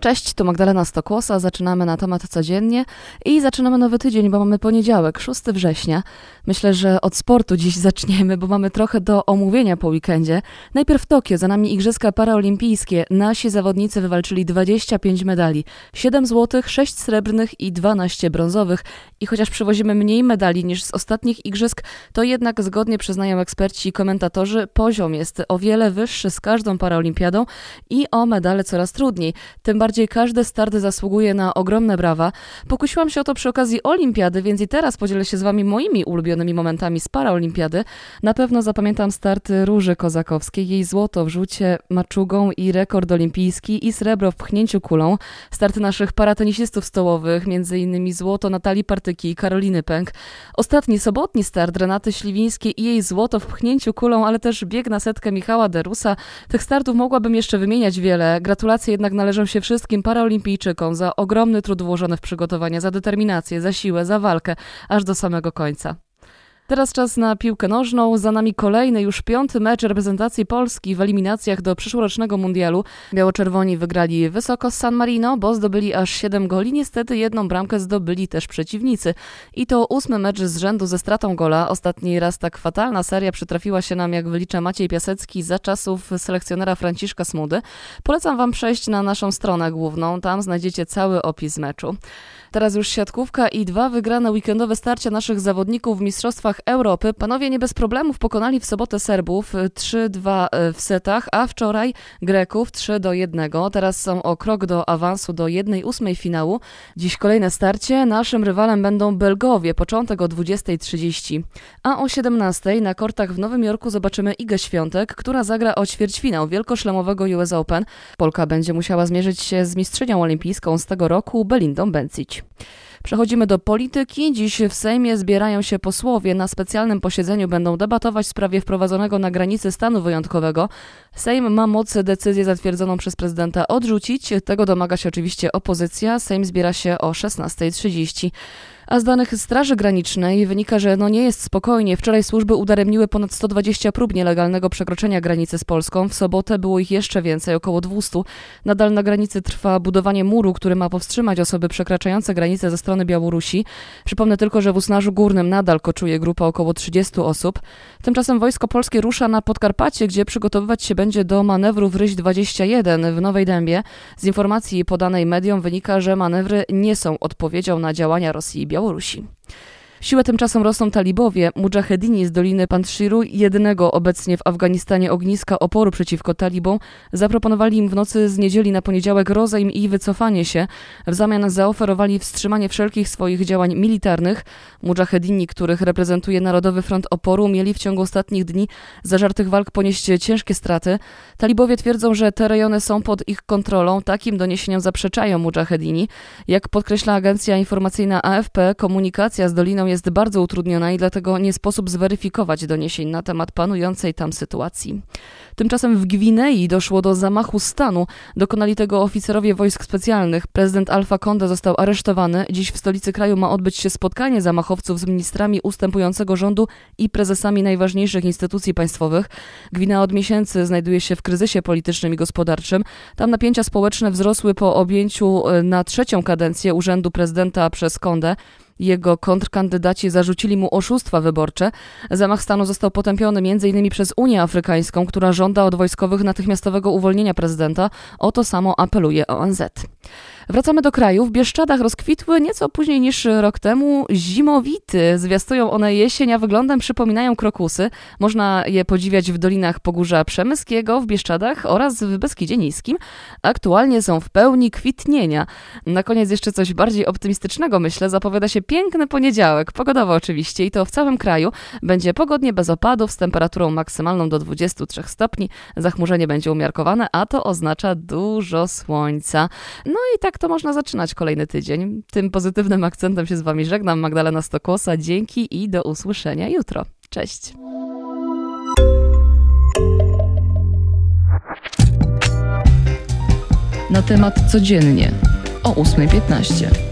Cześć, tu Magdalena Stokłosa. Zaczynamy na temat codziennie i zaczynamy nowy tydzień, bo mamy poniedziałek, 6 września. Myślę, że od sportu dziś zaczniemy, bo mamy trochę do omówienia po weekendzie. Najpierw Tokio, za nami Igrzyska Paraolimpijskie. Nasi zawodnicy wywalczyli 25 medali. 7 złotych, 6 srebrnych i 12 brązowych. I chociaż przywozimy mniej medali niż z ostatnich Igrzysk, to jednak zgodnie przyznają eksperci i komentatorzy, poziom jest o wiele wyższy z każdą paraolimpiadą i o medale coraz trudniej. Tym bardziej każdy start zasługuje na ogromne brawa. Pokusiłam się o to przy okazji olimpiady, więc i teraz podzielę się z wami moimi ulubionymi momentami z paraolimpiady. Na pewno zapamiętam starty Róży Kozakowskiej, jej złoto w rzucie maczugą i rekord olimpijski i srebro w pchnięciu kulą. Starty naszych paratenisistów stołowych, między innymi złoto Natalii Partyki i Karoliny Pęk. Ostatni sobotni start Renaty Śliwińskiej i jej złoto w pchnięciu kulą, ale też bieg na setkę Michała Derusa. Tych startów mogłabym jeszcze wymieniać wiele. Gratulacje jednak należą się wszystkim wszystkim paraolimpijczykom za ogromny trud włożony w przygotowania, za determinację, za siłę, za walkę, aż do samego końca. Teraz czas na piłkę nożną. Za nami kolejny, już piąty mecz reprezentacji Polski w eliminacjach do przyszłorocznego mundialu. Biało-czerwoni wygrali wysoko z San Marino, bo zdobyli aż 7 goli. Niestety jedną bramkę zdobyli też przeciwnicy. I to ósmy mecz z rzędu ze stratą gola. Ostatni raz tak fatalna seria przytrafiła się nam, jak wylicza Maciej Piasecki, za czasów selekcjonera Franciszka Smudy. Polecam wam przejść na naszą stronę główną. Tam znajdziecie cały opis meczu. Teraz już siatkówka i dwa wygrane weekendowe starcia naszych zawodników w Mistrzostwach Europy. Panowie nie bez problemów pokonali w sobotę Serbów 3-2 e, w setach, a wczoraj Greków 3-1. Teraz są o krok do awansu do 1-8 finału. Dziś kolejne starcie. Naszym rywalem będą Belgowie, początek o 20.30. A o 17.00 na kortach w Nowym Jorku zobaczymy Igę Świątek, która zagra o ćwierćfinał wielkoszlemowego US Open. Polka będzie musiała zmierzyć się z mistrzynią olimpijską z tego roku Belindą Bencic. Przechodzimy do polityki. Dziś w Sejmie zbierają się posłowie. Na specjalnym posiedzeniu będą debatować w sprawie wprowadzonego na granicy stanu wyjątkowego. Sejm ma moc decyzję zatwierdzoną przez prezydenta odrzucić. Tego domaga się oczywiście opozycja. Sejm zbiera się o 16.30. A z danych Straży Granicznej wynika, że no nie jest spokojnie. Wczoraj służby udaremniły ponad 120 prób nielegalnego przekroczenia granicy z Polską. W sobotę było ich jeszcze więcej, około 200. Nadal na granicy trwa budowanie muru, który ma powstrzymać osoby przekraczające granicę ze strony Białorusi. Przypomnę tylko, że w Usnarzu Górnym nadal koczuje grupa około 30 osób. Tymczasem Wojsko Polskie rusza na Podkarpacie, gdzie przygotowywać się będzie do manewru w Ryś 21 w Nowej Dębie. Z informacji podanej mediom wynika, że manewry nie są odpowiedzią na działania Rosji i Białorusi. Białorusi. Siłę tymczasem rosną talibowie. Mujahedini z Doliny Pantshiru, jednego obecnie w Afganistanie ogniska oporu przeciwko talibom, zaproponowali im w nocy z niedzieli na poniedziałek rozejm i wycofanie się. W zamian zaoferowali wstrzymanie wszelkich swoich działań militarnych. Mujahedini, których reprezentuje Narodowy Front Oporu, mieli w ciągu ostatnich dni zażartych walk ponieść ciężkie straty. Talibowie twierdzą, że te rejony są pod ich kontrolą. Takim doniesieniom zaprzeczają Mujahedini. Jak podkreśla agencja informacyjna AFP, komunikacja z Doliną jest bardzo utrudniona i dlatego nie sposób zweryfikować doniesień na temat panującej tam sytuacji. Tymczasem w Gwinei doszło do zamachu stanu. Dokonali tego oficerowie wojsk specjalnych. Prezydent Alfa Conde został aresztowany. Dziś w stolicy kraju ma odbyć się spotkanie zamachowców z ministrami ustępującego rządu i prezesami najważniejszych instytucji państwowych. Gwinea od miesięcy znajduje się w kryzysie politycznym i gospodarczym. Tam napięcia społeczne wzrosły po objęciu e, na trzecią kadencję urzędu prezydenta przez Conde. Jego kontrkandydaci zarzucili mu oszustwa wyborcze. Zamach stanu został potępiony m.in. przez Unię Afrykańską, która żąda od wojskowych natychmiastowego uwolnienia prezydenta. O to samo apeluje ONZ. Wracamy do kraju. W Bieszczadach rozkwitły nieco później niż rok temu zimowity. Zwiastują one jesień, a wyglądem przypominają krokusy. Można je podziwiać w dolinach Pogórza Przemyskiego, w Bieszczadach oraz w Beskidzie Niskim. Aktualnie są w pełni kwitnienia. Na koniec jeszcze coś bardziej optymistycznego, myślę. Zapowiada się piękny poniedziałek, pogodowo oczywiście, i to w całym kraju. Będzie pogodnie bez opadów z temperaturą maksymalną do 23 stopni. Zachmurzenie będzie umiarkowane, a to oznacza dużo słońca. No i to można zaczynać kolejny tydzień. Tym pozytywnym akcentem się z Wami żegnam. Magdalena Stokłosa. Dzięki i do usłyszenia jutro. Cześć. Na temat codziennie o 8.15.